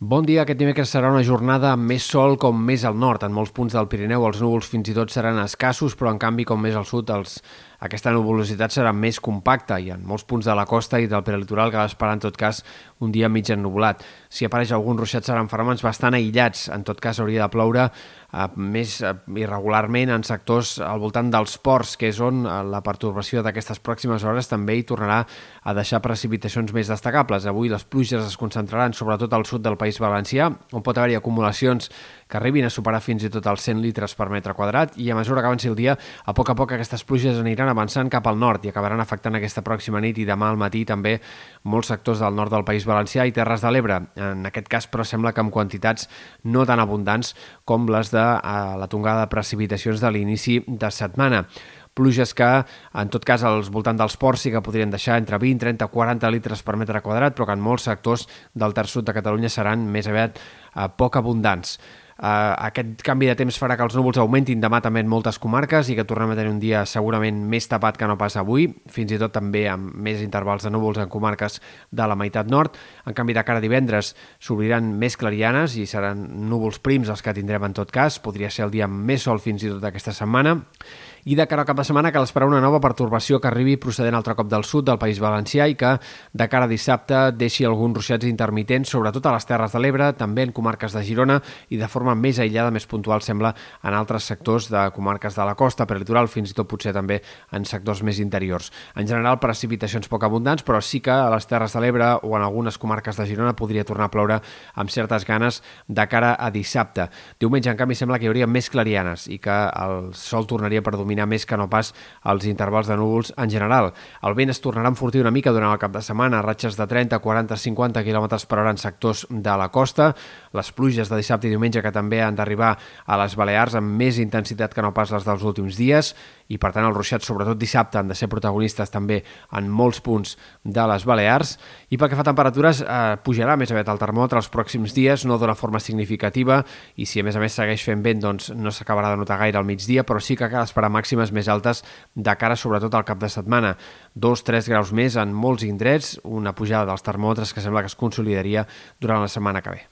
Bon dia. Aquest dimecres serà una jornada amb més sol com més al nord. En molts punts del Pirineu els núvols fins i tot seran escassos, però en canvi com més al sud els... aquesta nuvolositat serà més compacta i en molts punts de la costa i del prelitoral cal esperar en tot cas un dia mig ennubulat. Si apareix algun ruixat seran fenòmens bastant aïllats. En tot cas hauria de ploure eh, més eh, irregularment en sectors al voltant dels ports, que és on eh, la pertorbació d'aquestes pròximes hores també hi tornarà a deixar precipitacions més destacables. Avui les pluges es concentraran sobretot al sud del País Valencià, on pot haver-hi acumulacions que arribin a superar fins i tot els 100 litres per metre quadrat i a mesura que avanci el dia, a poc a poc aquestes pluges aniran avançant cap al nord i acabaran afectant aquesta pròxima nit i demà al matí també molts sectors del nord del País Valencià i Terres de l'Ebre. En aquest cas, però, sembla que amb quantitats no tan abundants com les de eh, la tongada de precipitacions de l'inici de setmana pluges que, en tot cas, als voltant dels ports sí que podrien deixar entre 20, 30, 40 litres per metre quadrat, però que en molts sectors del terç sud de Catalunya seran més aviat eh, poc abundants. Uh, aquest canvi de temps farà que els núvols augmentin demà també en moltes comarques i que tornem a tenir un dia segurament més tapat que no pas avui, fins i tot també amb més intervals de núvols en comarques de la meitat nord. En canvi, de cara a divendres s'obriran més clarianes i seran núvols prims els que tindrem en tot cas. Podria ser el dia amb més sol fins i tot aquesta setmana. I de cara al cap de setmana cal esperar una nova pertorbació que arribi procedent altre cop del sud del País Valencià i que de cara a dissabte deixi alguns ruixats intermitents, sobretot a les Terres de l'Ebre, també en comarques de Girona i de forma més aïllada, més puntual, sembla, en altres sectors de comarques de la costa, per litoral, fins i tot potser també en sectors més interiors. En general, precipitacions poc abundants, però sí que a les Terres de l'Ebre o en algunes comarques de Girona podria tornar a ploure amb certes ganes de cara a dissabte. Diumenge, en canvi, sembla que hi hauria més clarianes i que el sol tornaria per dominar dominar més que no pas els intervals de núvols en general. El vent es tornarà a enfortir una mica durant el cap de setmana, ratxes de 30, 40, 50 km per hora en sectors de la costa. Les pluges de dissabte i diumenge que també han d'arribar a les Balears amb més intensitat que no pas les dels últims dies i per tant els ruixats, sobretot dissabte, han de ser protagonistes també en molts punts de les Balears. I pel que fa a temperatures, eh, pujarà més aviat el termòmetre els pròxims dies, no d'una forma significativa, i si a més a més segueix fent vent, doncs no s'acabarà de notar gaire al migdia, però sí que cal esperar màximes més altes de cara sobretot al cap de setmana. 2-3 graus més en molts indrets, una pujada dels termòmetres que sembla que es consolidaria durant la setmana que ve.